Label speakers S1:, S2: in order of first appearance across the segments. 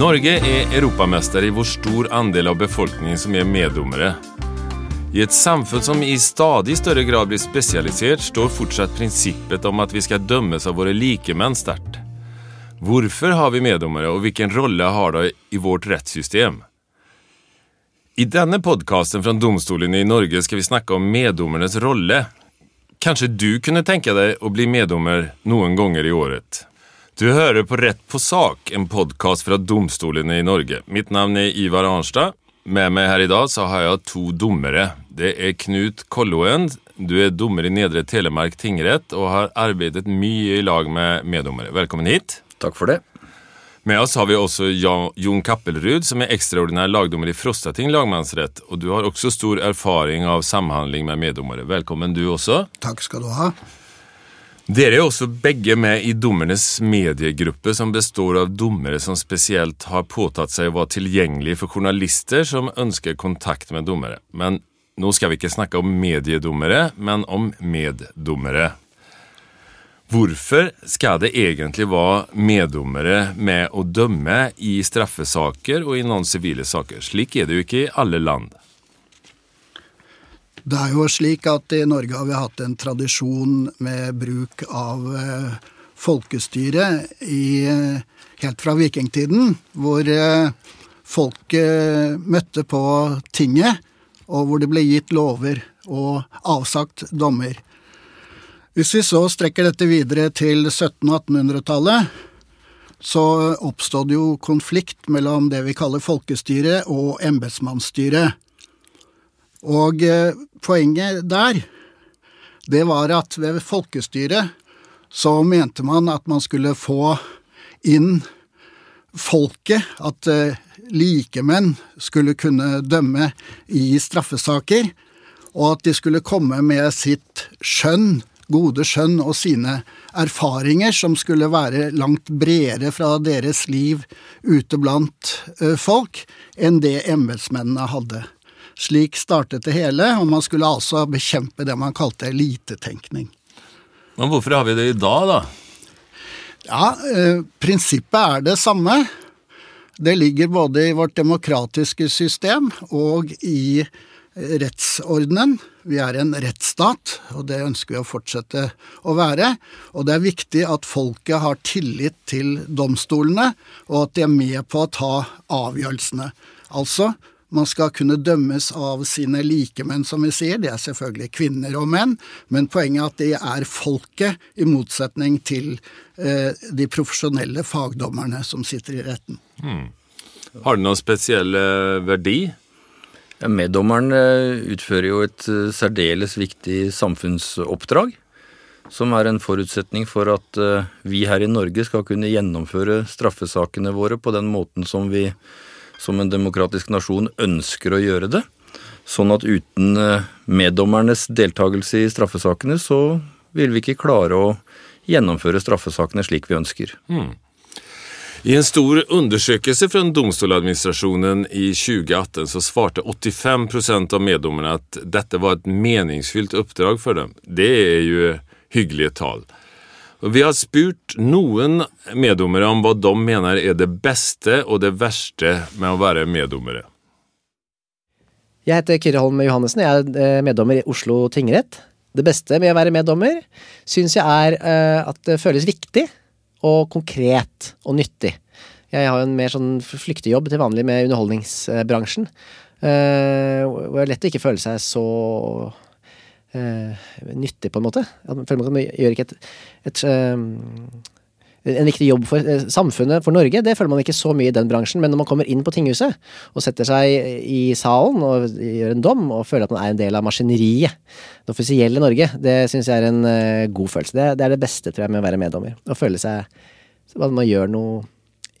S1: Norge er europamester i hvor stor andel av befolkningen som er meddommere. I et samfunn som i stadig større grad blir spesialisert, står fortsatt prinsippet om at vi skal dømmes av våre likemenn sterkt. Hvorfor har vi meddommere, og hvilken rolle har de i vårt rettssystem? I denne podkasten fra domstolene i Norge skal vi snakke om meddommernes rolle. Kanskje du kunne tenke deg å bli meddommer noen ganger i året? Du hører på Rett på sak, en podkast fra domstolene i Norge. Mitt navn er Ivar Arnstad. Med meg her i dag så har jeg to dommere. Det er Knut Kolloen. Du er dommer i Nedre Telemark tingrett og har arbeidet mye i lag med meddommere. Velkommen hit.
S2: Takk for det.
S1: Med oss har vi også Jon Kappelrud, som er ekstraordinær lagdommer i Frostating lagmannsrett. Og du har også stor erfaring av samhandling med meddommere. Velkommen du også.
S3: Takk skal du ha.
S1: Dere er også begge med i dommernes mediegruppe, som består av dommere som spesielt har påtatt seg å være tilgjengelige for journalister som ønsker kontakt med dommere. Men nå skal vi ikke snakke om mediedommere, men om meddommere. Hvorfor skal det egentlig være meddommere med å dømme i straffesaker og i noen sivile saker? Slik er det jo ikke i alle land.
S3: Det er jo slik at i Norge har vi hatt en tradisjon med bruk av eh, folkestyre i, eh, helt fra vikingtiden, hvor folk folket møtte på tinget, og hvor det ble gitt lover og avsagt dommer. Hvis vi så strekker dette videre til 1700- og 1800-tallet, så oppstod jo konflikt mellom det vi kaller folkestyre og embetsmannsstyre. Og eh, poenget der, det var at ved folkestyret så mente man at man skulle få inn folket, at eh, likemenn skulle kunne dømme i straffesaker, og at de skulle komme med sitt skjønn, gode skjønn og sine erfaringer, som skulle være langt bredere fra deres liv ute blant eh, folk enn det embetsmennene hadde. Slik startet det hele, og man skulle altså bekjempe det man kalte elitetenkning.
S1: Men hvorfor har vi det i dag, da?
S3: Ja, eh, prinsippet er det samme. Det ligger både i vårt demokratiske system og i rettsordenen. Vi er en rettsstat, og det ønsker vi å fortsette å være. Og det er viktig at folket har tillit til domstolene, og at de er med på å ta avgjørelsene. Altså, man skal kunne dømmes av sine likemenn, som vi sier. Det er selvfølgelig kvinner og menn, men poenget er at det er folket, i motsetning til eh, de profesjonelle fagdommerne som sitter i retten.
S1: Hmm. Har det noen spesiell eh, verdi?
S2: Ja, meddommeren eh, utfører jo et eh, særdeles viktig samfunnsoppdrag. Som er en forutsetning for at vi her i Norge skal kunne gjennomføre straffesakene våre på den måten som vi som en demokratisk nasjon ønsker å gjøre det. Sånn at uten meddommernes deltakelse i straffesakene, så vil vi ikke klare å gjennomføre straffesakene slik vi ønsker.
S1: Mm. I en stor undersøkelse fra domstoladministrasjonen i 2018 så svarte 85% av meddommerne at dette var et meningsfylt oppdrag for dem. Det er jo hyggelige tall. Vi har spurt noen meddommere om hva de mener er det beste og det verste med å være meddommere.
S4: Jeg heter Kyrre Holm Johannessen, jeg er eh, meddommer i Oslo tingrett. Det beste med å være meddommer syns jeg er eh, at det føles viktig og konkret og nyttig. Jeg har en mer sånn flyktig jobb til vanlig med underholdningsbransjen. Uh, hvor det er lett å ikke føle seg så uh, nyttig, på en måte. At man gjør ikke et, et uh, en viktig jobb for samfunnet, for Norge, det føler man ikke så mye i den bransjen. Men når man kommer inn på tinghuset og setter seg i salen og gjør en dom og føler at man er en del av maskineriet, det offisielle Norge, det syns jeg er en god følelse. Det, det, er det beste, tror jeg, med å være meddommer. Å føle seg at man gjør noe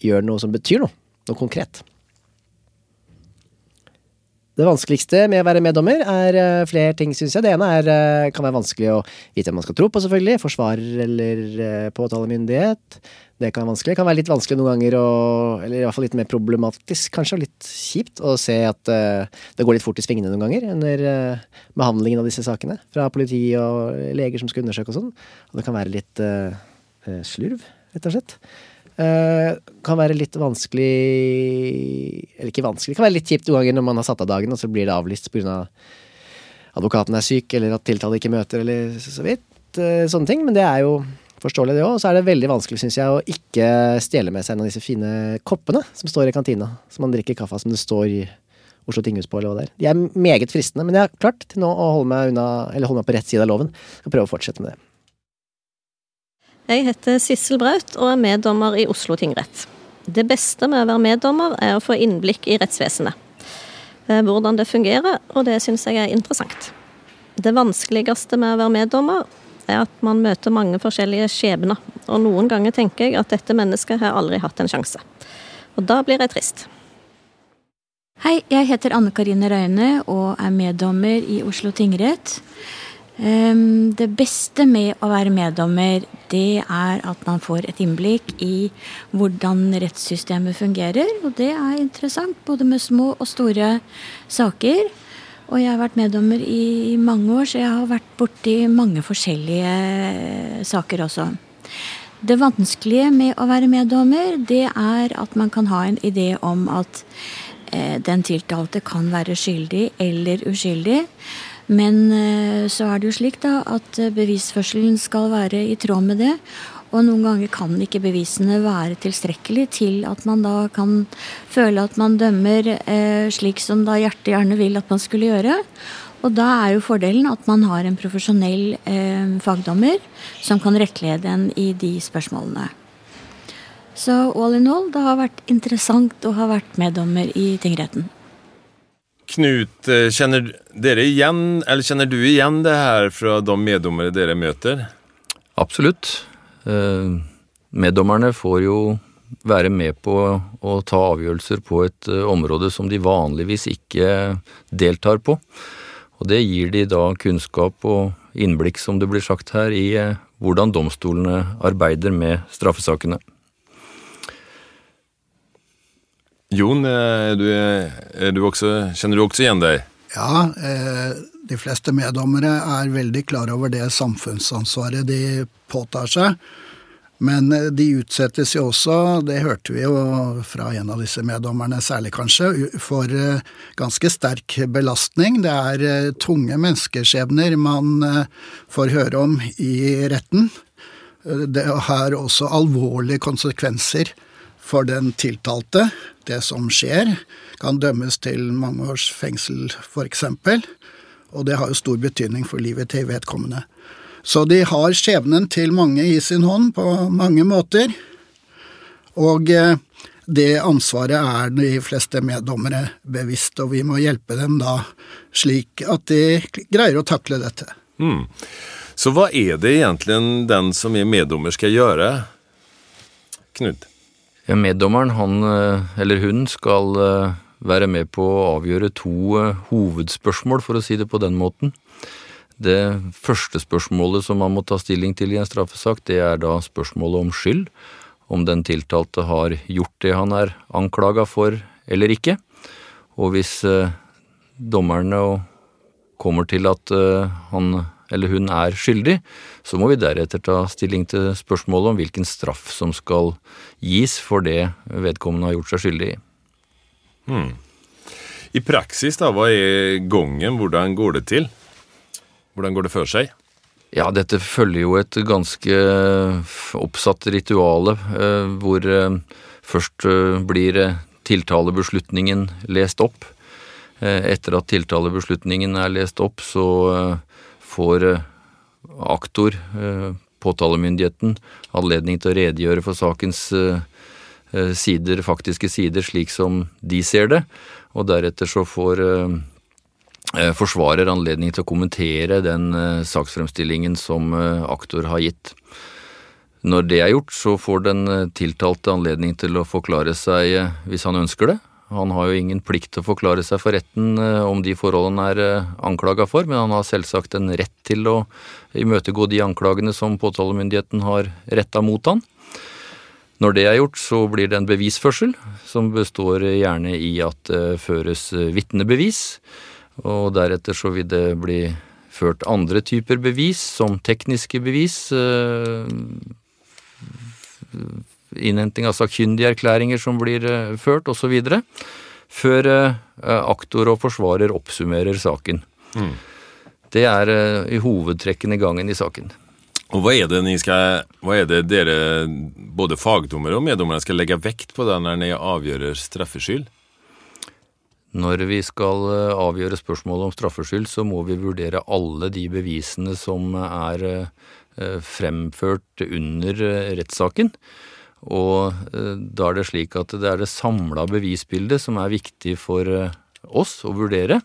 S4: gjør noe som betyr noe. Noe konkret. Det vanskeligste med å være meddommer er uh, flere ting, syns jeg. Det ene er, uh, kan være vanskelig å vite hvem man skal tro på, selvfølgelig. Forsvarer eller uh, påtalemyndighet. Det kan være vanskelig. Det kan være litt vanskelig noen ganger, å, eller i hvert fall litt mer problematisk, kanskje, og litt kjipt å se at det går litt fort i svingene noen ganger under behandlingen av disse sakene. Fra politi og leger som skal undersøke og sånn. Og det kan være litt slurv, rett og slett. Eh, kan være litt vanskelig Eller ikke vanskelig, kan være litt kjipt noen ganger når man har satt av dagen, og så blir det avlyst pga. advokaten er syk, eller at tiltalte ikke møter, eller så vidt. Eh, sånne ting. Men det er jo forståelig, det òg. Og så er det veldig vanskelig, syns jeg, å ikke stjele med seg en av disse fine koppene som står i kantina. Som man drikker kaffe av, som det står i Oslo tinghus på, eller hva det er. De er meget fristende, men jeg har klart til nå å holde meg unna, holde meg på rett side av loven. Skal prøve å fortsette med det.
S5: Jeg heter Sissel Braut og er meddommer i Oslo tingrett. Det beste med å være meddommer er å få innblikk i rettsvesenet. Eh, hvordan det fungerer, og det syns jeg er interessant. Det vanskeligste med å være meddommer er at man møter mange forskjellige skjebner, og noen ganger tenker jeg at dette mennesket har aldri hatt en sjanse. Og da blir jeg trist.
S6: Hei, jeg heter Anne Karine Røyne og er meddommer i Oslo tingrett. Ehm, det beste med å være meddommer, det er at man får et innblikk i hvordan rettssystemet fungerer. Og det er interessant, både med små og store saker. Og jeg har vært meddommer i mange år, så jeg har vært borti mange forskjellige saker også. Det vanskelige med å være meddommer, det er at man kan ha en idé om at eh, den tiltalte kan være skyldig eller uskyldig. Men eh, så er det jo slik da at eh, bevisførselen skal være i tråd med det. Og noen ganger kan ikke bevisene være tilstrekkelig til at man da kan føle at man dømmer eh, slik som da hjertet gjerne vil at man skulle gjøre. Og da er jo fordelen at man har en profesjonell eh, fagdommer som kan rettlede en i de spørsmålene. Så all in all, det har vært interessant å ha vært meddommer i tingretten.
S1: Knut, eh, kjenner dere igjen, eller kjenner du igjen det her fra de meddommere dere møter?
S2: Absolutt. Eh, meddommerne får jo være med på å ta avgjørelser på et eh, område som de vanligvis ikke deltar på. Og det gir de da kunnskap og innblikk, som det blir sagt her, i hvordan domstolene arbeider med straffesakene.
S1: Jon, er du, er du også, kjenner du også igjen deg?
S3: Ja, eh, de fleste meddommere er veldig klar over det samfunnsansvaret de påtar seg. Men eh, de utsettes jo også, det hørte vi jo fra en av disse meddommerne særlig kanskje, for eh, ganske sterk belastning. Det er tunge menneskeskjebner man får høre om i retten. Det har også alvorlige konsekvenser for den tiltalte. Det som skjer, kan dømmes til mange års fengsel, f.eks. Og det har jo stor betydning for livet til vedkommende. Så de har skjebnen til mange i sin hånd på mange måter. Og eh, det ansvaret er de fleste meddommere bevisst, og vi må hjelpe dem da slik at de greier å takle dette.
S1: Mm. Så hva er det egentlig den som er meddommer skal gjøre, Knut?
S2: Meddommeren, han eh, eller hun, skal eh, være med på å avgjøre to eh, hovedspørsmål, for å si det på den måten. Det første spørsmålet som man må ta stilling til i en straffesak, det er da spørsmålet om skyld. Om den tiltalte har gjort det han er anklaga for eller ikke. Og hvis dommerne kommer til at han eller hun er skyldig, så må vi deretter ta stilling til spørsmålet om hvilken straff som skal gis for det vedkommende har gjort seg skyldig i.
S1: Hmm. I praksis, da, hva er gangen? Hvordan går det til? Hvordan går det for seg?
S2: Ja, dette følger jo et ganske oppsatt rituale, eh, hvor eh, først eh, blir tiltalebeslutningen lest opp. Etter at tiltalebeslutningen er lest opp, så får eh, aktor, eh, påtalemyndigheten, anledning til å redegjøre for sakens eh, sider, faktiske sider, slik som de ser det. Og deretter så får forsvarer anledning til å kommentere den saksfremstillingen som aktor har gitt. Når det er gjort, så får den tiltalte anledning til å forklare seg hvis han ønsker det. Han har jo ingen plikt til å forklare seg for retten eh, om de forholdene er eh, anklaga for, men han har selvsagt en rett til å imøtegå de anklagene som påtalemyndigheten har retta mot han. Når det er gjort, så blir det en bevisførsel, som består gjerne i at det føres vitnebevis, og deretter så vil det bli ført andre typer bevis, som tekniske bevis, eh, innhenting av sakkyndige erklæringer som blir eh, ført, osv. Før eh, aktor og forsvarer oppsummerer saken. Mm. Det er i hovedtrekkene gangen i saken.
S1: Og hva er det, skal, hva er det dere, både fagdommere og meddommere, skal legge vekt på når dere avgjør straffskyld?
S2: Når vi skal avgjøre spørsmålet om straffskyld, så må vi vurdere alle de bevisene som er Eh, fremført under eh, rettssaken. Og eh, da er det slik at det er det samla bevisbildet som er viktig for oss å vurdere.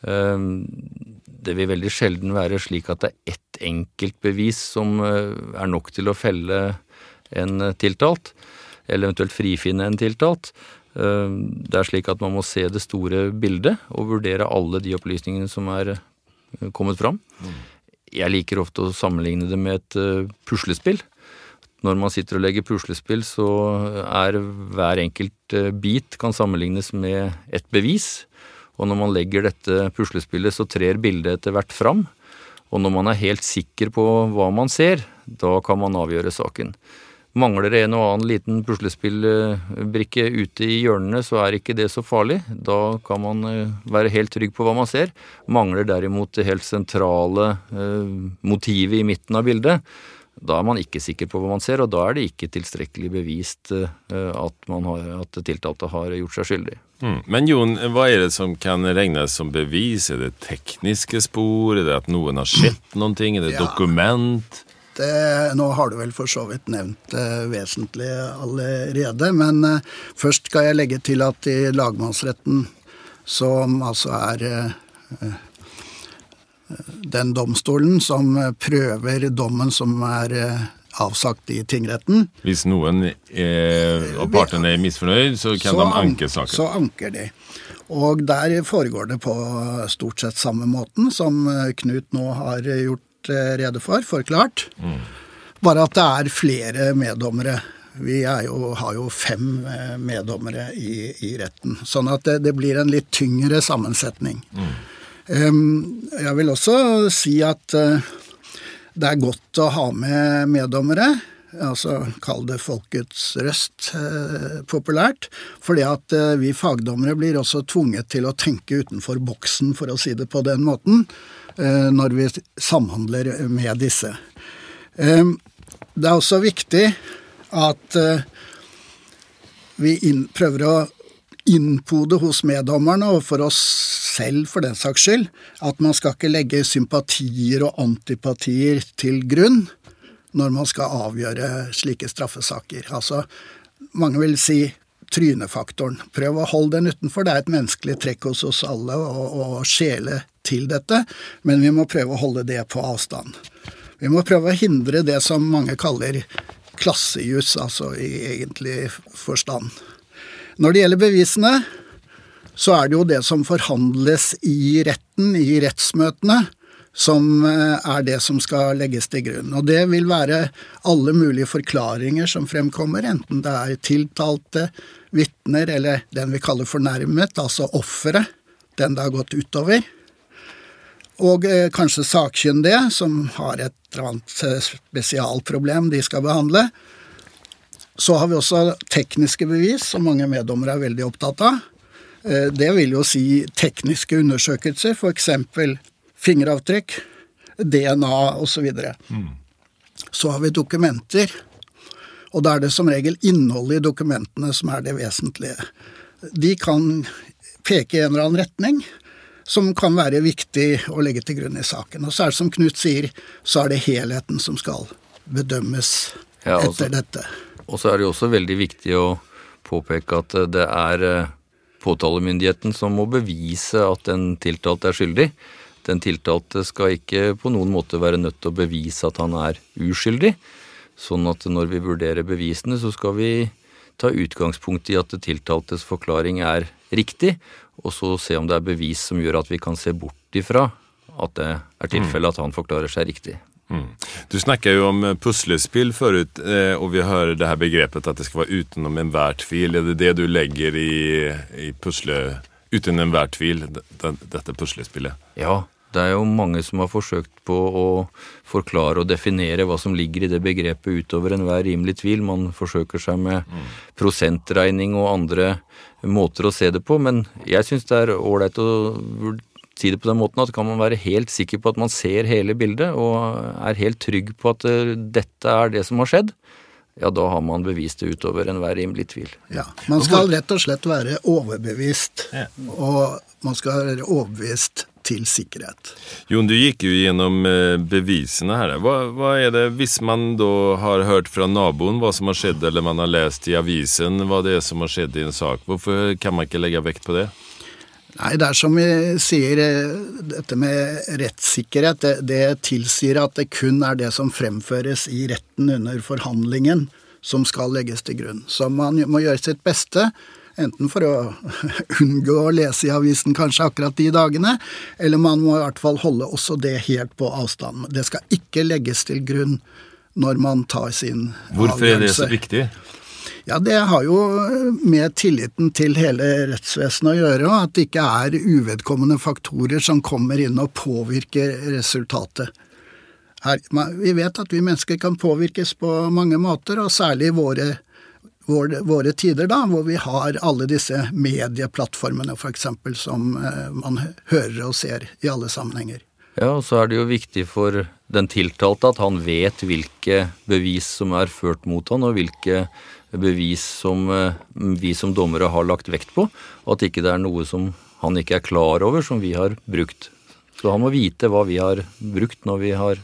S2: Det vil veldig sjelden være slik at det er ett enkeltbevis som er nok til å felle en tiltalt, eller eventuelt frifinne en tiltalt. Det er slik at man må se det store bildet og vurdere alle de opplysningene som er kommet fram. Mm. Jeg liker ofte å sammenligne det med et puslespill. Når man sitter og legger puslespill, så er hver enkelt uh, bit kan sammenlignes med et bevis. Og når man legger dette puslespillet, så trer bildet etter hvert fram. Og når man er helt sikker på hva man ser, da kan man avgjøre saken. Mangler en og annen liten puslespillbrikke ute i hjørnene, så er ikke det så farlig. Da kan man eh, være helt trygg på hva man ser. Mangler derimot det helt sentrale eh, motivet i midten av bildet, da er man ikke sikker på hva man ser, og da er det ikke tilstrekkelig bevist at, at, har, at tiltalte har gjort seg skyldig.
S1: Mm. Men Jon, hva er det som kan regnes som bevis? Er det tekniske spor? Er det at noen har sett ting? Er det ja. dokument?
S3: Det, nå har du vel for så vidt nevnt det vesentlig allerede, men eh, først skal jeg legge til at i lagmannsretten, som altså er eh, den domstolen som prøver dommen som er eh, avsagt i tingretten
S1: Hvis noen av partene er misfornøyd, så kan så de anke saken?
S3: Så anker de. Og der foregår det på stort sett samme måten som Knut nå har gjort Eh, rede for, forklart. Mm. Bare at det er flere meddommere. Vi jo, har jo fem eh, meddommere i, i retten. Sånn at det, det, blir en litt tyngre sammensetning. Mm. Jeg vil også si at eh, det er godt å ha med meddommere. Altså kall det folkets røst, eh, populært. Fordi at eh, vi fagdommere blir også tvunget til å tenke utenfor boksen, for å si det på den måten. Når vi samhandler med disse. Det er også viktig at vi prøver å innpode hos meddommerne og for oss selv for den saks skyld at man skal ikke legge sympatier og antipatier til grunn når man skal avgjøre slike straffesaker. Altså, mange vil si trynefaktoren. Prøv å holde den utenfor. Det er et menneskelig trekk hos oss alle å, skjele til dette, men vi må prøve å holde det på avstand. Vi må prøve å hindre det som mange kaller klassejus, altså i egentlig forstand. Når det gjelder bevisene, så er det jo det som forhandles i retten, i rettsmøtene, som eh, er det som skal legges til grunn. Og det vil være alle mulige forklaringer som fremkommer, enten det er tiltalte, vitner eller den vi kaller fornærmet, altså offeret, den det har gått utover. Og eh, kanskje sakkyndige, som har et eller annet eh, spesialproblem de skal behandle. Så har vi også tekniske bevis, som mange meddommere er veldig opptatt av. Det vil jo si tekniske undersøkelser, f.eks fingeravtrykk, DNA osv. Så, mm. så har vi dokumenter, og da er det som regel innholdet i dokumentene som er det vesentlige. De kan peke i en eller annen retning som kan være viktig å legge til grunn i saken. Og så er det som Knut sier, så er det helheten som skal bedømmes ja, også, etter dette.
S2: Og så er det jo også veldig viktig å påpeke at det er eh, påtalemyndigheten som må bevise at den tiltalte er skyldig. Den tiltalte skal ikke på noen måte være nødt til å bevise at han er uskyldig. Sånn at når vi vurderer bevisene, så skal vi ta utgangspunkt i at det tiltaltes forklaring er riktig, og så se om det er bevis som gjør at vi kan se bort ifra at det er tilfellet at han forklarer seg riktig. Mm.
S1: Du snakket jo om puslespill forut, eh, og vi hører det her begrepet at det skal være utenom enhver tvil. Er det det du legger i, i pusle uten enhver tvil, dette puslespillet.
S2: Ja, Det er jo mange som har forsøkt på å forklare og definere hva som ligger i det begrepet utover enhver rimelig tvil. Man forsøker seg med mm. prosentregning og andre måter å se det på, men jeg syns det er ålreit å si det på den måten at kan man være helt sikker på at man ser hele bildet og er helt trygg på at eh, dette er det som har skjedd, ja, da har man bevist det utover enhver rimelig tvil.
S3: Ja, Man skal rett og slett være overbevist, og man skal være overbevist til sikkerhet.
S1: Jon, du gikk jo gjennom eh, bevisene her. Hva, hva, er det, Hvis man da har hørt fra naboen hva som har skjedd, eller man har lest i avisen hva det er som har skjedd i en sak, hvorfor kan man ikke legge vekt på det?
S3: Nei, det er som vi sier, eh, dette med rettssikkerhet, det, det, tilsier at det kun er det som fremføres i retten under forhandlingen som skal legges til grunn. Så man må gjøre sitt beste, enten for å unngå å lese i avisen kanskje akkurat de dagene, eller man må i hvert fall holde også det helt på avstand. Det skal ikke legges til grunn når man tar sin
S1: Hvorfor avgjørelse. Hvorfor er det så viktig?
S3: Ja, Det har jo med tilliten til hele rettsvesenet å gjøre, og at det ikke er uvedkommende faktorer som kommer inn og påvirker resultatet. Her, vi vet at vi mennesker kan påvirkes på mange måter, og særlig i våre, våre, våre tider, da, hvor vi har alle disse medieplattformene f.eks. som eh, man hører og ser i alle sammenhenger.
S2: Ja, og så er det jo viktig for den tiltalte at han vet hvilke bevis som er ført mot han, og hvilke bevis som eh, vi som dommere har lagt vekt på, og at ikke det er noe som han ikke er klar over, som vi har brukt. Så han må vite hva vi har brukt når vi har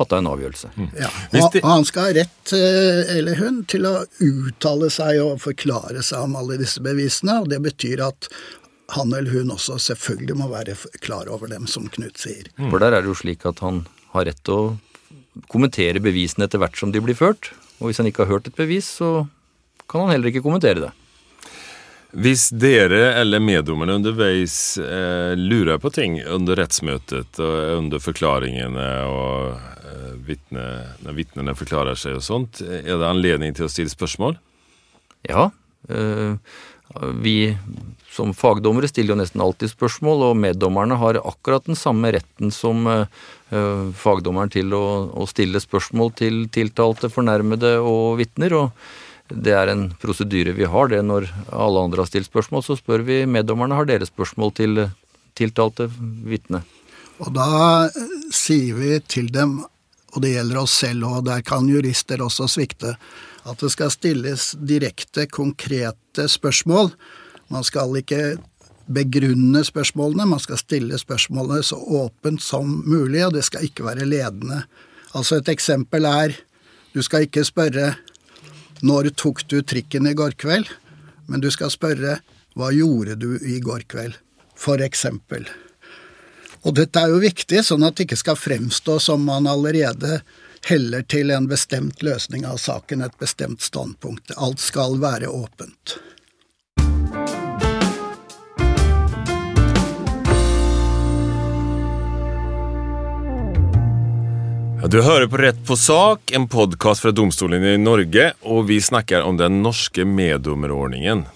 S2: fatta en avgjørelse. Mm.
S3: Ja, og han skal ha rett, eh, eller hun, til å uttale seg og forklare seg om alle disse bevisene, og det betyr at han eller hun også selvfølgelig må være klar over dem, som Knut sier.
S2: Mm. For der er det jo slik at han har rett til å kommentere bevisene etter hvert som de blir ført, og hvis han ikke har hørt et bevis, så kan han heller ikke kommentere det.
S1: Hvis dere eller meddommerne underveis eh, lurer på ting under rettsmøtet og under forklaringene og eh, vittne, når vitnene forklarer seg og sånt, er det anledning til å stille spørsmål?
S2: Ja. Eh, vi som fagdommere stiller jo nesten alltid spørsmål, og meddommerne har akkurat den samme retten som eh, Eh, fagdommeren til å, å, stille spørsmål til tiltalte, fornærmede og vitner. og Det er en prosedyre vi har. det Når alle andre har stilt spørsmål, så spør vi meddommerne har dere spørsmål til tiltalte vitne.
S3: Og da eh, sier vi til dem, og det gjelder oss selv, og der kan jurister også svikte, at det skal stilles direkte, konkrete spørsmål. Man skal ikke begrunne spørsmålene. Man skal stille spørsmålene så åpent som mulig, og det skal ikke være ledende. Altså et eksempel er du skal ikke spørre 'Når tok du trikken i går kveld?' Men du skal spørre 'Hva gjorde du i går kveld?' For eksempel. Og dette er jo viktig, sånn at det ikke skal fremstå som man allerede heller til en bestemt løsning av saken, et bestemt standpunkt. Alt skal være åpent.
S1: Du hører på Rett på sak, en podkast fra domstolen i Norge, og vi snakker om den norske meddommerordningen.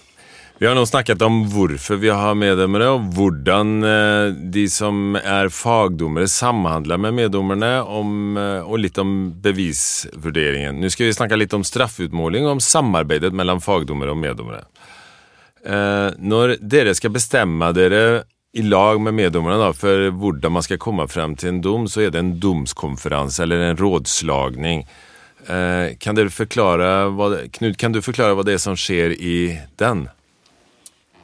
S1: Vi har nå snakket om hvorfor vi har meddommere, og hvordan eh, de som er fagdommere, samhandler med meddommerne, eh, og litt om bevisvurderingen. Nå skal vi snakke litt om straffutmåling og om samarbeidet mellom fagdommere og meddommere. Eh, når dere skal bestemme dere i lag med meddommerne for hvordan man skal komme frem til en dom, så er det en domskonferanse eller en rådslagning. Kan kan du forklare hva det er som skjer i den?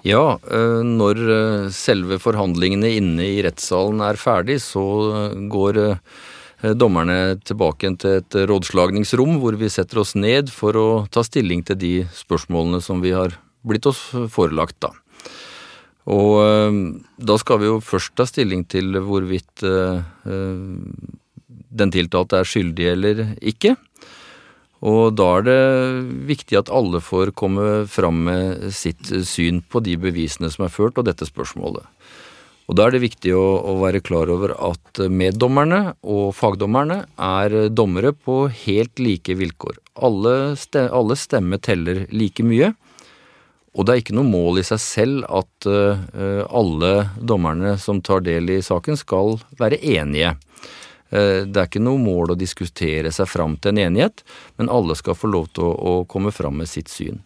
S2: Ja, eh, når eh, selve forhandlingene inne i rettssalen er ferdig, så går dommerne tilbake til et rådslagningsrom hvor vi setter oss ned for å ta stilling til de spørsmålene som vi har blitt oss forelagt, da. Og da skal vi jo først ta stilling til hvorvidt den tiltalte er skyldig eller ikke. Og da er det viktig at alle får komme fram med sitt syn på de bevisene som er ført, og dette spørsmålet. Og da er det viktig å, å være klar over at meddommerne og fagdommerne er dommere på helt like vilkår. Alle, ste, alle stemmer teller like mye. Og det er ikke noe mål i seg selv at uh, alle dommerne som tar del i saken, skal være enige. Uh, det er ikke noe mål å diskutere seg fram til en enighet, men alle skal få lov til å, å komme fram med sitt syn.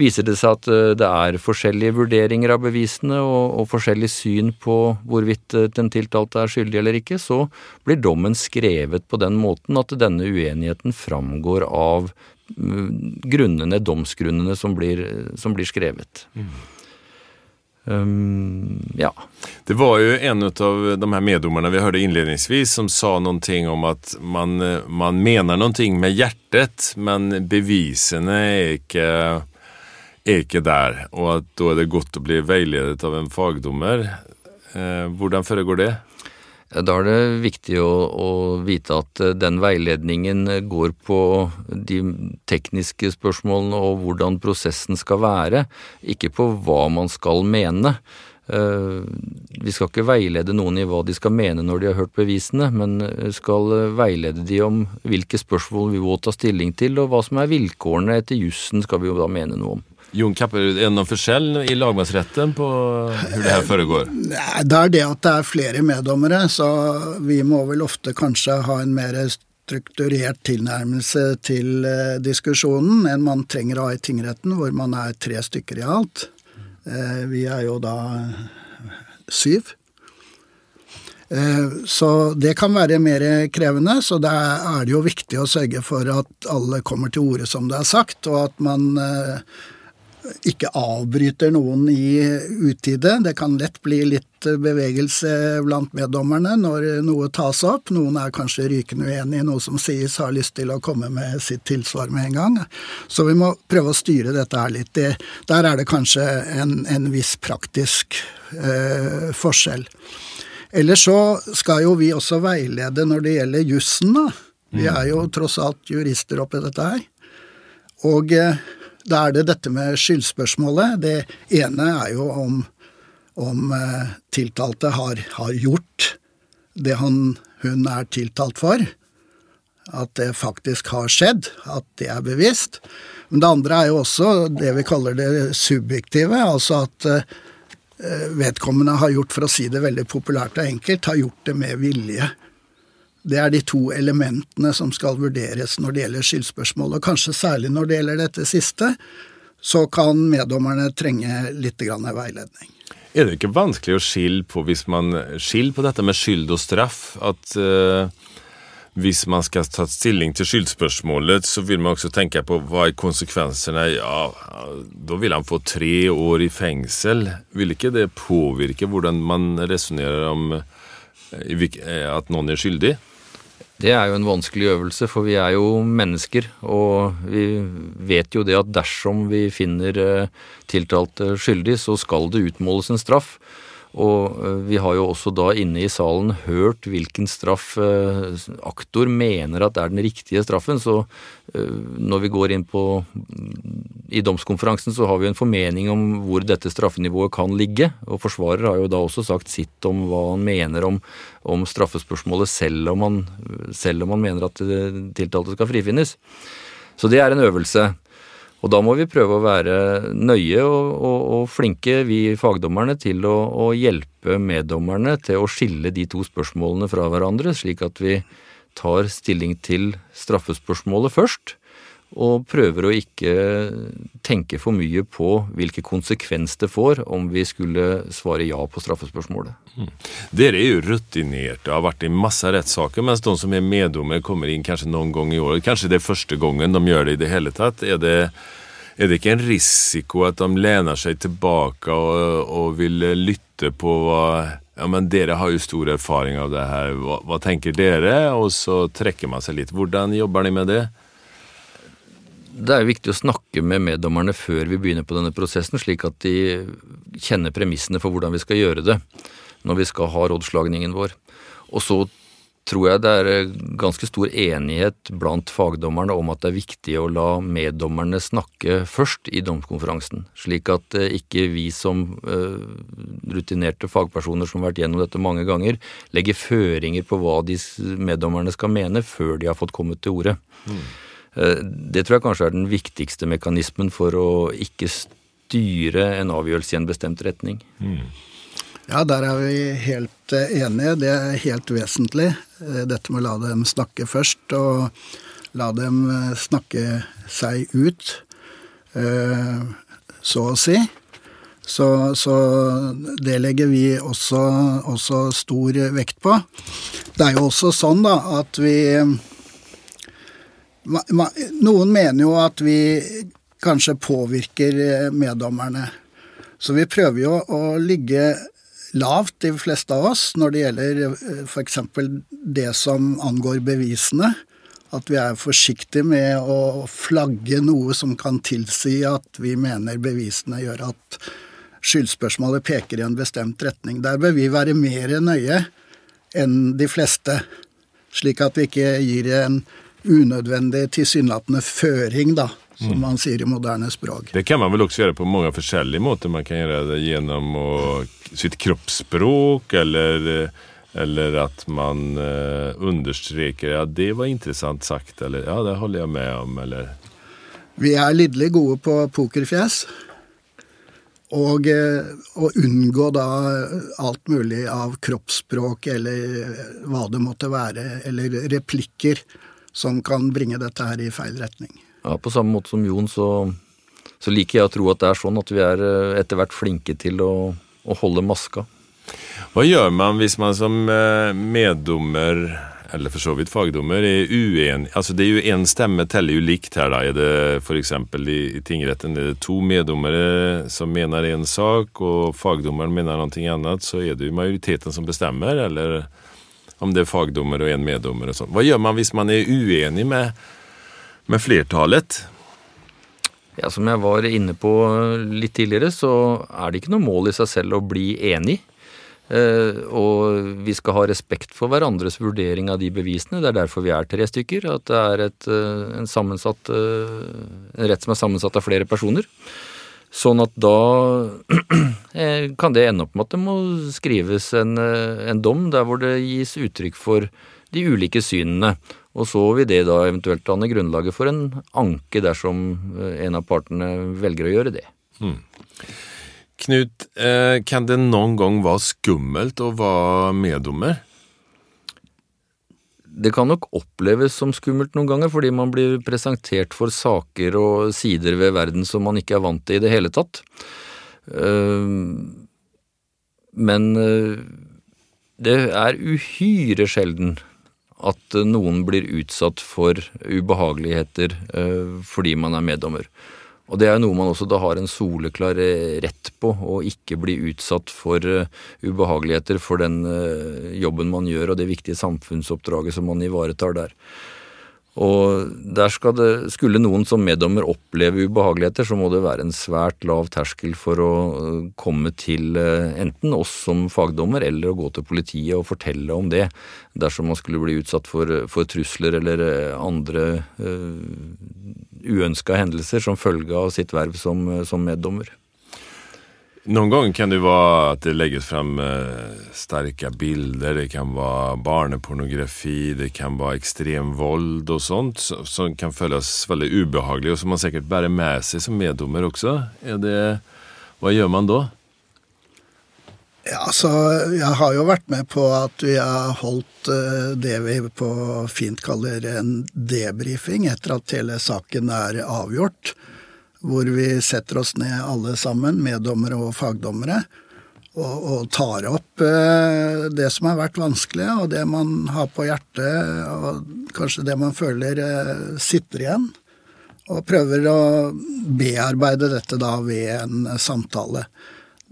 S2: Viser det seg at uh, det er forskjellige vurderinger av bevisene og, og forskjellig syn på hvorvidt den tiltalte er skyldig eller ikke, så blir dommen skrevet på den måten at denne uenigheten framgår av grunnene, domsgrunnene som blir, som blir skrevet. Mm. Um, ja.
S1: Det var jo en av de her meddommerne vi hørte innledningsvis som sa noe om at man, man mener noe med hjertet, men bevisene er ikke, er ikke der. Og at da er det godt å bli veiledet av en fagdommer. Eh, hvordan foregår det?
S2: Da er det viktig å, å, vite at eh, den veiledningen går på de tekniske spørsmålene og hvordan prosessen skal være, ikke på hva man skal mene. Eh, vi skal ikke veilede noen i hva de skal mene når de har hørt bevisene, men skal veilede de om hvilke spørsmål vi må ta stilling til, og hva som er vilkårene etter jussen skal vi jo da mene noe om.
S1: Jon Kapper, er det noen forskjell i lagmannsretten på hvordan det her foregår?
S3: Det er det at det er flere meddommere, så vi må vel ofte kanskje ha en mer strukturert tilnærmelse til eh, diskusjonen enn man trenger å ha i tingretten, hvor man er tre stykker i alt. Eh, vi er jo da syv. Eh, så det kan være mer krevende, så da er det jo viktig å sørge for at alle kommer til orde som det er sagt, og at man ikke avbryter noen i utide. Det kan lett bli litt bevegelse blant meddommerne når noe tas opp. Noen er kanskje rykende uenig i noe som sies, har lyst til å komme med sitt tilsvar med en gang. Så vi må prøve å styre dette her litt. Det, der er det kanskje en, en viss praktisk eh, forskjell. Ellers så skal jo vi også veilede når det gjelder jussen, da. Vi er jo tross alt jurister oppi dette her. Og eh, da er det dette med skyldspørsmålet. Det ene er jo om, om eh, tiltalte har, har, gjort det han, hun er tiltalt for. At det faktisk har skjedd, at det er bevisst. Men det andre er jo også det vi kaller det subjektive, altså at eh, vedkommende har gjort, for å si det veldig populært og enkelt, har gjort det med vilje. Det er de to elementene som skal vurderes når det gjelder skyldspørsmål, og kanskje særlig når det gjelder dette siste, så kan meddommerne trenge litt veiledning.
S1: Er det ikke vanskelig å skille på hvis man skiller på dette med skyld og straff? At uh, hvis man skal ta stilling til skyldspørsmålet, så vil man også tenke på hva er konsekvensene. Ja, da vil han få tre år i fengsel. Vil ikke det påvirke hvordan man resonnerer om uh, at noen er skyldig?
S2: Det er jo en vanskelig øvelse, for vi er jo mennesker. Og vi vet jo det at dersom vi finner eh, tiltalte skyldig, så skal det utmåles en straff. Og eh, vi har jo også da inne i salen hørt hvilken straff eh, aktor mener at er den riktige straffen. Så eh, når vi går inn på i domskonferansen, så har vi en formening om hvor dette straffenivået kan ligge. Og forsvarer har jo da også sagt sitt om hva han mener om, om straffespørsmålet, selv om, han, selv om han mener at tiltalte skal frifinnes. Så det er en øvelse. Og da må vi prøve å være nøye og, og, og flinke, vi fagdommerne, til å, å, hjelpe meddommerne til å skille de to spørsmålene fra hverandre, slik at vi tar stilling til straffespørsmålet først. Og prøver å ikke tenke for mye på hvilke konsekvens det får om vi skulle svare ja på straffespørsmålet. Mm.
S1: Dere er jo rutinerte og har vært i masse rettssaker, mens de som er meddommer, kommer inn kanskje noen gang i året. Kanskje det er første gangen de gjør det i det hele tatt. Er det, er det ikke en risiko at de lener seg tilbake og, og vil lytte på hva ja, men Dere har jo stor erfaring av det her. Hva, hva tenker dere? Og så trekker man seg litt. Hvordan jobber de med det?
S2: Det er viktig å snakke med meddommerne før vi begynner på denne prosessen, slik at de kjenner premissene for hvordan vi skal gjøre det når vi skal ha rådslagningen vår. Og så tror jeg det er ganske stor enighet blant fagdommerne om at det er viktig å la meddommerne snakke først i domskonferansen, slik at eh, ikke vi som uh, rutinerte fagpersoner som har vært gjennom dette mange ganger, legger føringer på hva de meddommerne skal mene før de har fått kommet til orde. Mm. Eh, det tror jeg kanskje er den viktigste mekanismen for å ikke styre en avgjørelse i en bestemt retning. Mm.
S3: Ja, der er vi helt eh, enige. Det er helt vesentlig. Eh, dette med å la dem snakke først, og la dem snakke seg ut, så å si. Så, så det legger vi også, også, stor vekt på. Det er jo også sånn da at vi Noen mener jo at vi kanskje påvirker meddommerne. Så vi prøver jo å ligge lavt, de fleste av oss, når det gjelder eh, f.eks. det som angår bevisene. At vi er forsiktige med å flagge noe som kan tilsi at vi mener bevisene gjør at skyldspørsmålet peker i en bestemt retning. Der bør vi være mer nøye enn de fleste, slik at vi ikke gir en unødvendig tilsynelatende føring, da, som man sier i moderne språk.
S1: Det kan man vel også gjøre på mange forskjellige måter. Man kan gjøre det gjennom å, sitt kroppsspråk, eller, eller at man uh, understreker ja, det var interessant sagt, eller ja, det holder jeg med om, eller
S3: Vi er lidderlig gode på pokerfjes. Og eh, å unngå da alt mulig av kroppsspråk eller hva det måtte være, eller replikker som kan bringe dette her i feil retning.
S2: Ja, På samme måte som Jon, så, så, liker jeg å tro at det er sånn at vi er eh, etter hvert flinke til å, å holde maska.
S1: Hva gjør man hvis man som eh, meddommer, eller for så vidt fagdommer, er uenig Altså det er jo én stemme teller jo likt her, da. Er det f.eks. I, i tingretten er det to meddommere som mener én sak, og fagdommeren mener noe annet, så er det jo majoriteten som bestemmer, eller om det er fagdommer og en meddommer og sånn. Hva gjør man hvis man er uenig med med flertallet?
S2: Ja, Som jeg var inne på litt tidligere, så er det ikke noe mål i seg selv å bli enig. Eh, og vi skal ha respekt for hverandres vurdering av de bevisene. Det er derfor vi er tre stykker. At det er et, eh, en, eh, en rett som er sammensatt av flere personer. Sånn at da kan det ende opp med at det må skrives en, en dom der hvor det gis uttrykk for de ulike synene. Og så vil det da eventuelt danne grunnlaget for en anke dersom eh, en av partene velger å gjøre det. Mm.
S1: Knut, eh, kan det noen gang være skummelt å være meddommer?
S2: Det kan nok oppleves som skummelt noen ganger, fordi man blir presentert for saker og sider ved verden som man ikke er vant til i det hele tatt. Eh, men det er uhyre sjelden at noen blir utsatt for ubehageligheter eh, fordi man er meddommer. Og det er noe man også da har en soleklar eh, rett på, å ikke bli utsatt for eh, ubehageligheter for den jobben man gjør og det viktige samfunnsoppdraget som man ivaretar der. Og der det, skulle noen som meddommer oppleve ubehageligheter, så må det være en svært lav terskel for å øh, komme til øh, enten oss som fagdommer, eller å gå til politiet og fortelle om det, dersom man skulle bli utsatt for, for trusler eller øh, andre uh, uønska hendelser som følge av sitt verv som, som meddommer.
S1: Noen ganger kan det være at det legges frem eh, sterke bilder, det kan være barnepornografi, det kan være ekstrem vold og sånt, som kan føles veldig ubehagelig, og som man sikkert bærer med seg som meddommer også. Det, hva gjør man da?
S3: Ja, altså, Jeg har jo vært med på at vi har holdt eh, det vi på fint kaller en debrifing etter at hele saken er avgjort hvor vi setter oss ned alle sammen, meddommere og fagdommere, og, og tar opp eh, det som har vært vanskelig, og det man har på hjertet, og kanskje det man føler eh, sitter igjen. Og prøver å bearbeide dette da ved en samtale.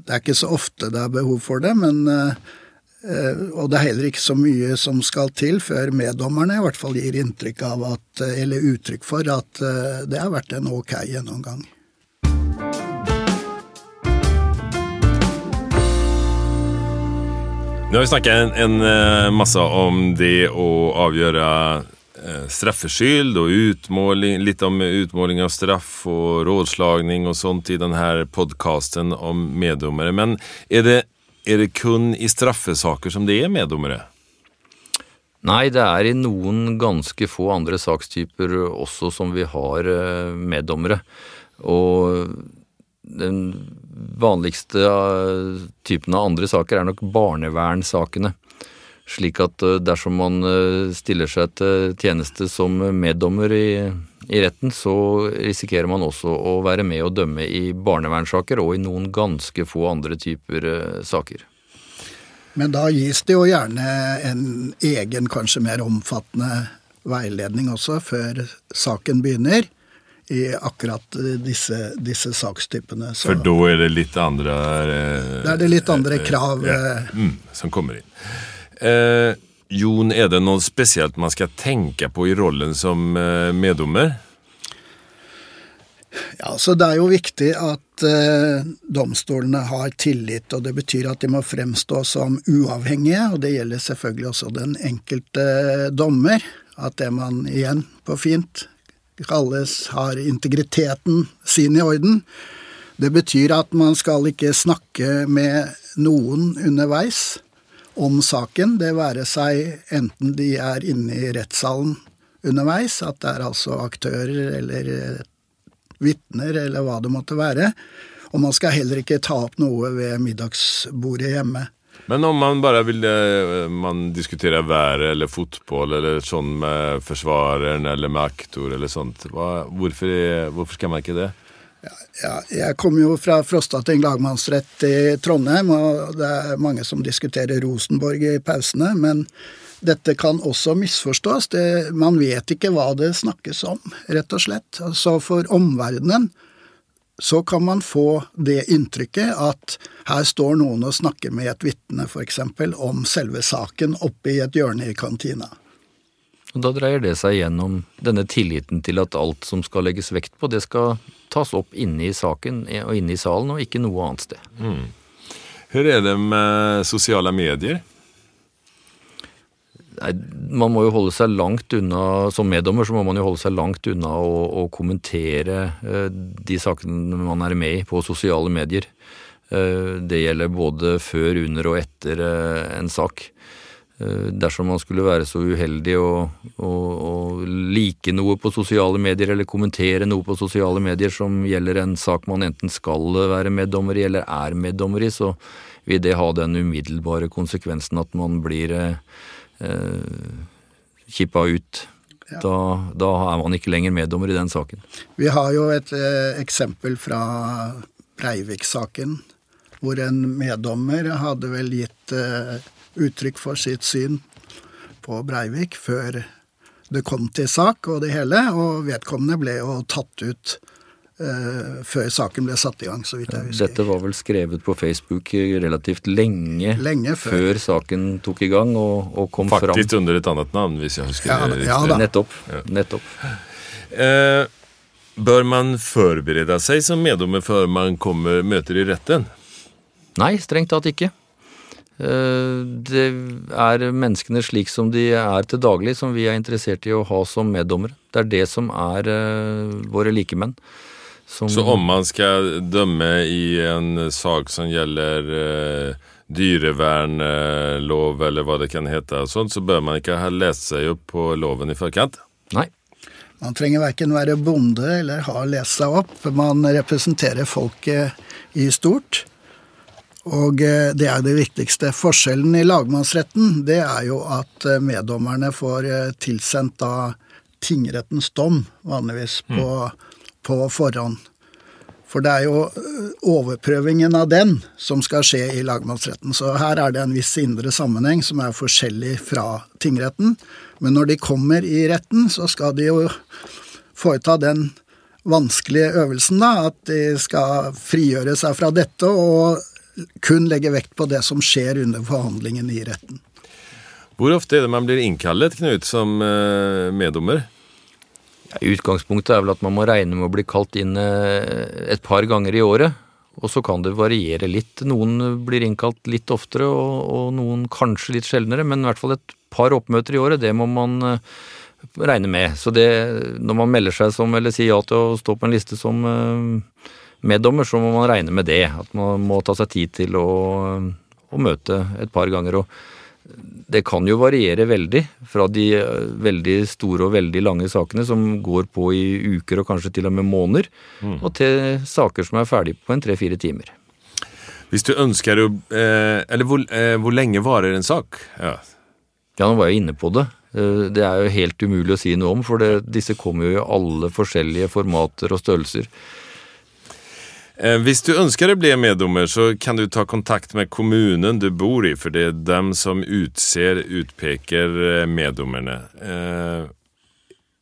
S3: Det er ikke så ofte det er behov for det, men eh, og det er heller ikke så mye som skal til før meddommerne i hvert fall gir inntrykk av at, eh, eller uttrykk for at eh, det har vært en ok gjennomgang.
S1: Nå har vi snakket en, en, masse om det å avgjøre straffskyld og utmåling, litt om utmåling av straff og rådslagning og sånt i denne podkasten om meddommere. Men er det er det kun i straffesaker som det er meddommere?
S2: Nei, det er i noen ganske få andre sakstyper også som vi har eh, meddommere. Og den vanligste eh, typen av andre saker er nok barnevernssakene. Slik at eh, dersom man stiller seg til tjeneste som meddommer i, i retten, så risikerer man også å være med å dømme i barnevernssaker og i noen ganske få andre typer saker.
S3: Men da gis det jo gjerne en egen, kanskje mer omfattende veiledning også, før saken begynner i akkurat disse, disse sakstypene.
S1: Så, For da er det litt andre eh,
S3: Da er det litt andre krav.
S1: Ja,
S3: eh.
S1: mm, som kommer inn. Eh, Jon, er det noe spesielt man skal tenke på i rollen som eh, meddommer?
S3: Ja, så Det er jo viktig at eh, domstolene har tillit, og det betyr at de må fremstå som uavhengige. og Det gjelder selvfølgelig også den enkelte dommer. At det man igjen på fint kalles har integriteten sin i orden. Det betyr at man skal ikke snakke med noen underveis om saken, det være seg enten de er inne i rettssalen underveis, at det er altså aktører eller vitner eller hva det måtte være. Og man skal heller ikke ta opp noe ved middagsbordet hjemme.
S1: Men om man bare vil eh, man diskutere været eller fotball eller sånn med forsvareren eller med aktor eller sånt, hva, hvorfor, hvorfor, skal man ikke det?
S3: Ja, jeg kommer jo fra Frostating lagmannsrett i Trondheim, og det er mange som diskuterer Rosenborg i pausene. Men dette kan også misforstås. Det, man vet ikke hva det snakkes om, rett og slett. Så for omverdenen så kan man få det inntrykket at her står noen og snakker med et vitne f.eks. om selve saken oppe i et hjørne i kantina.
S2: Og Da dreier det seg gjennom denne tilliten til at alt som skal legges vekt på, det skal tas opp inne i saken og inne i salen, og ikke noe annet sted. Mm.
S1: Hvor er det med sosiale medier?
S2: Nei, man må jo holde seg langt unna Som meddommer så må man jo holde seg langt unna å, å kommentere eh, de sakene man er med i på sosiale medier. Eh, det gjelder både før, under og etter eh, en sak. Eh, dersom man skulle være så uheldig å, å, å, like noe på sosiale medier eller kommentere noe på sosiale medier som gjelder en sak man enten skal være meddommer i eller er meddommer i, så vil det ha den umiddelbare konsekvensen at man blir eh, eh, kippa ut. Ja. Da, da, er man ikke lenger meddommer i den saken.
S3: Vi har jo et eh, eksempel fra Breivik-saken, hvor en meddommer hadde vel gitt eh, uttrykk for sitt syn på Breivik før det kom til sak og det hele, og vedkommende ble jo tatt ut eh, før saken ble satt i gang, så vidt jeg husker.
S2: Dette var vel skrevet på Facebook relativt lenge,
S3: lenge før.
S2: før. saken tok i gang og, og kom
S1: Faktisk
S2: fram.
S1: Faktisk under et annet navn, hvis jeg husker
S3: ja,
S1: det
S3: ja,
S2: Nettopp. Ja. Nettopp.
S1: Eh, bør man forberede seg som meddommer før man kommer, møter i retten?
S2: Nei, strengt tatt ikke. Eh, det er menneskene slik som de er til daglig, som vi er interessert i å ha som meddommere. Det er det som er eh, våre likemenn.
S1: Som... Så om man skal dømme i en sak som gjelder uh, dyrevernlov, eller hva det kan hete, sånt, så bør man ikke ha lest seg opp på loven i forkant?
S2: Nei.
S3: Man trenger verken være bonde eller ha lest seg opp. Man representerer folket i stort. Og eh, det er det viktigste. Forskjellen i lagmannsretten det er jo at eh, meddommerne får tilsendt da tingrettens dom, vanligvis, på mm på forhånd. For det er jo overprøvingen av den som skal skje i lagmannsretten. Så her er det en viss indre sammenheng som er forskjellig fra tingretten. Men når de kommer i retten, så skal de jo foreta den vanskelige øvelsen, da. At de skal frigjøre seg fra dette og kun legge vekt på det som skjer under forhandlingen i retten.
S1: Hvor ofte er det man blir innkallet, Knut, som meddommer? meddommer?
S2: Utgangspunktet er vel at man må regne med å bli kalt inn eh, et par ganger i året. Og så kan det variere litt. Noen blir innkalt litt oftere, og, og, noen kanskje litt sjeldnere. Men i hvert fall et par oppmøter i året, det må man eh, regne med. Så det, når man melder seg som, eller sier ja til å stå på en liste som eh, meddommer, så må man regne med det. At man må ta seg tid til å, å møte et par ganger. og det kan jo variere veldig fra de eh, veldig store og veldig lange sakene som går på i uker og kanskje til og med måneder, mm. og til saker som er ferdig på en tre-fire timer.
S1: Hvis du ønsker å eh, Eller hvor, eh, hvor, lenge varer en sak?
S2: Ja. ja, nå var jeg inne på det. Eh, det er jo helt umulig å si noe om, for det, disse kommer jo i alle forskjellige formater og størrelser.
S1: Eh, hvis du ønsker å bli meddommer, så kan du ta kontakt med kommunen du bor i, for det er dem som utser, utpeker eh, meddommerne. Eh,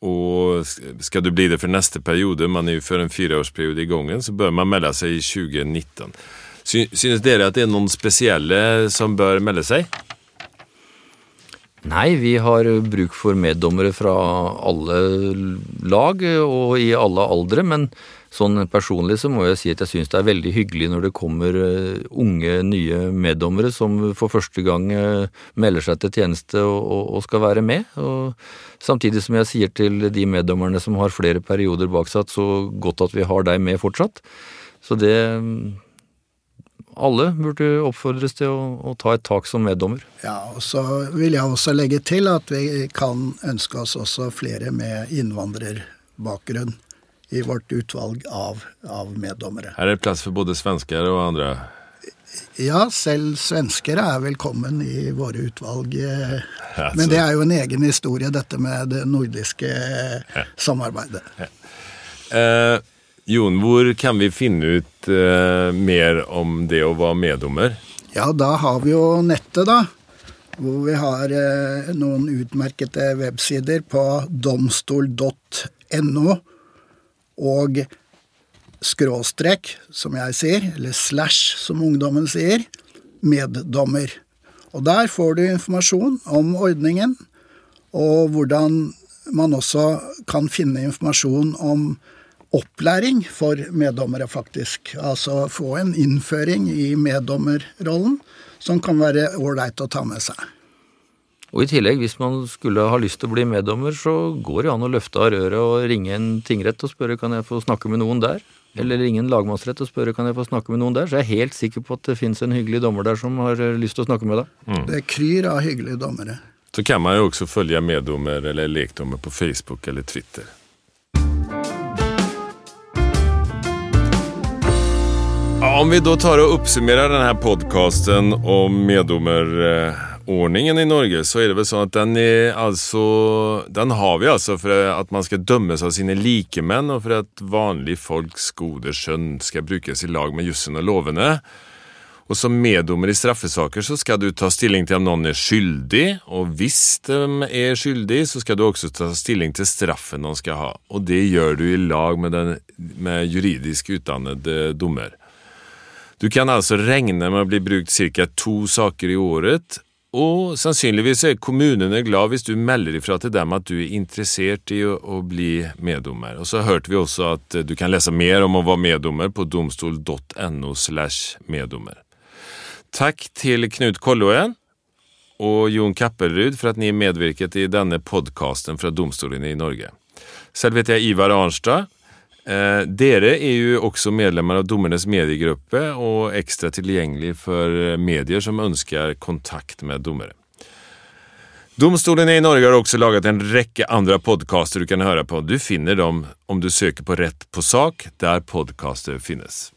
S1: og skal du bli det for neste periode, man er jo for en fireårsperiode i gangen, så bør man melde seg i 2019. Synes dere at det er noen spesielle som bør melde seg?
S2: Nei, vi har bruk for meddommere fra alle lag og i alle aldre, men Sånn personlig så må jeg si at jeg syns det er veldig hyggelig når det kommer eh, unge, nye meddommere som for første gang eh, melder seg til tjeneste og, og skal være med. Og samtidig som jeg sier til de meddommerne som har flere perioder baksatt, så godt at vi har deg med fortsatt. Så det alle burde oppfordres til å, å, ta et tak som meddommer.
S3: Ja, og Så vil jeg også legge til at vi kan ønske oss også flere med innvandrerbakgrunn i vårt utvalg av, av meddommere.
S1: Her er det plass for både svensker og andre?
S3: Ja, selv svensker er velkommen i våre utvalg. Men det er jo en egen historie, dette med det nordiske samarbeidet. Ja.
S1: Eh, Jon, hvor kan vi finne ut eh, mer om det å være meddommer?
S3: Ja, da har vi jo nettet, da. Hvor vi har eh, noen utmerkede websider på domstol.no og skråstrek, som jeg sier, eller slash, som ungdommen sier, meddommer. Og der får du informasjon om ordningen, og hvordan man også kan finne informasjon om opplæring for meddommere, faktisk. Altså få en innføring i meddommerrollen som kan være ålreit å ta med seg.
S2: Og i tillegg, hvis man skulle ha lyst til å bli meddommer, så går det an å løfte av røret og ringe en tingrett og spørre kan jeg få snakke med noen der. Eller ringe en lagmannsrett og spørre kan jeg få snakke med noen der. Så jeg er helt sikker på at det fins en hyggelig dommer der som har lyst til å snakke med deg.
S3: Mm. Det kryr av hyggelige dommere.
S1: Så kan man jo også følge meddommer eller lekdommer på Facebook eller Twitter. Om vi da tar og oppsummerer denne podkasten om meddommer eh, ordningen i Norge så er det vel sånn at den er altså Den har vi altså for at man skal dømmes av sine likemenn, og for at vanlige folks gode skjønn skal brukes i lag med jussen og lovene. Og som meddommer i straffesaker så skal du ta stilling til om noen er skyldig, og hvis de er skyldig, så skal du også ta stilling til straffen de skal ha. Og det gjør du i lag med den med juridisk utdannede dommer. Du kan altså regne med å bli brukt ca. to saker i året, og sannsynligvis er kommunene glad hvis du melder ifra til dem at du er interessert i å, å bli meddommer. Og så hørte vi også at du kan lese mer om å være meddommer på domstol.no slash meddommer. Takk til Knut Kolloen og Jon Kappelrud for at ni medvirket i denne podkasten fra domstolene i Norge. Selv heter jeg Ivar Arnstad. Eh, dere er jo også medlemmer av Dommernes mediegruppe og ekstra tilgjengelig for medier som ønsker kontakt med dommere. Domstolen i Norge har også laget en rekke andre podkaster du kan høre på. Du finner dem om du søker på Rett på sak, der podkaster finnes.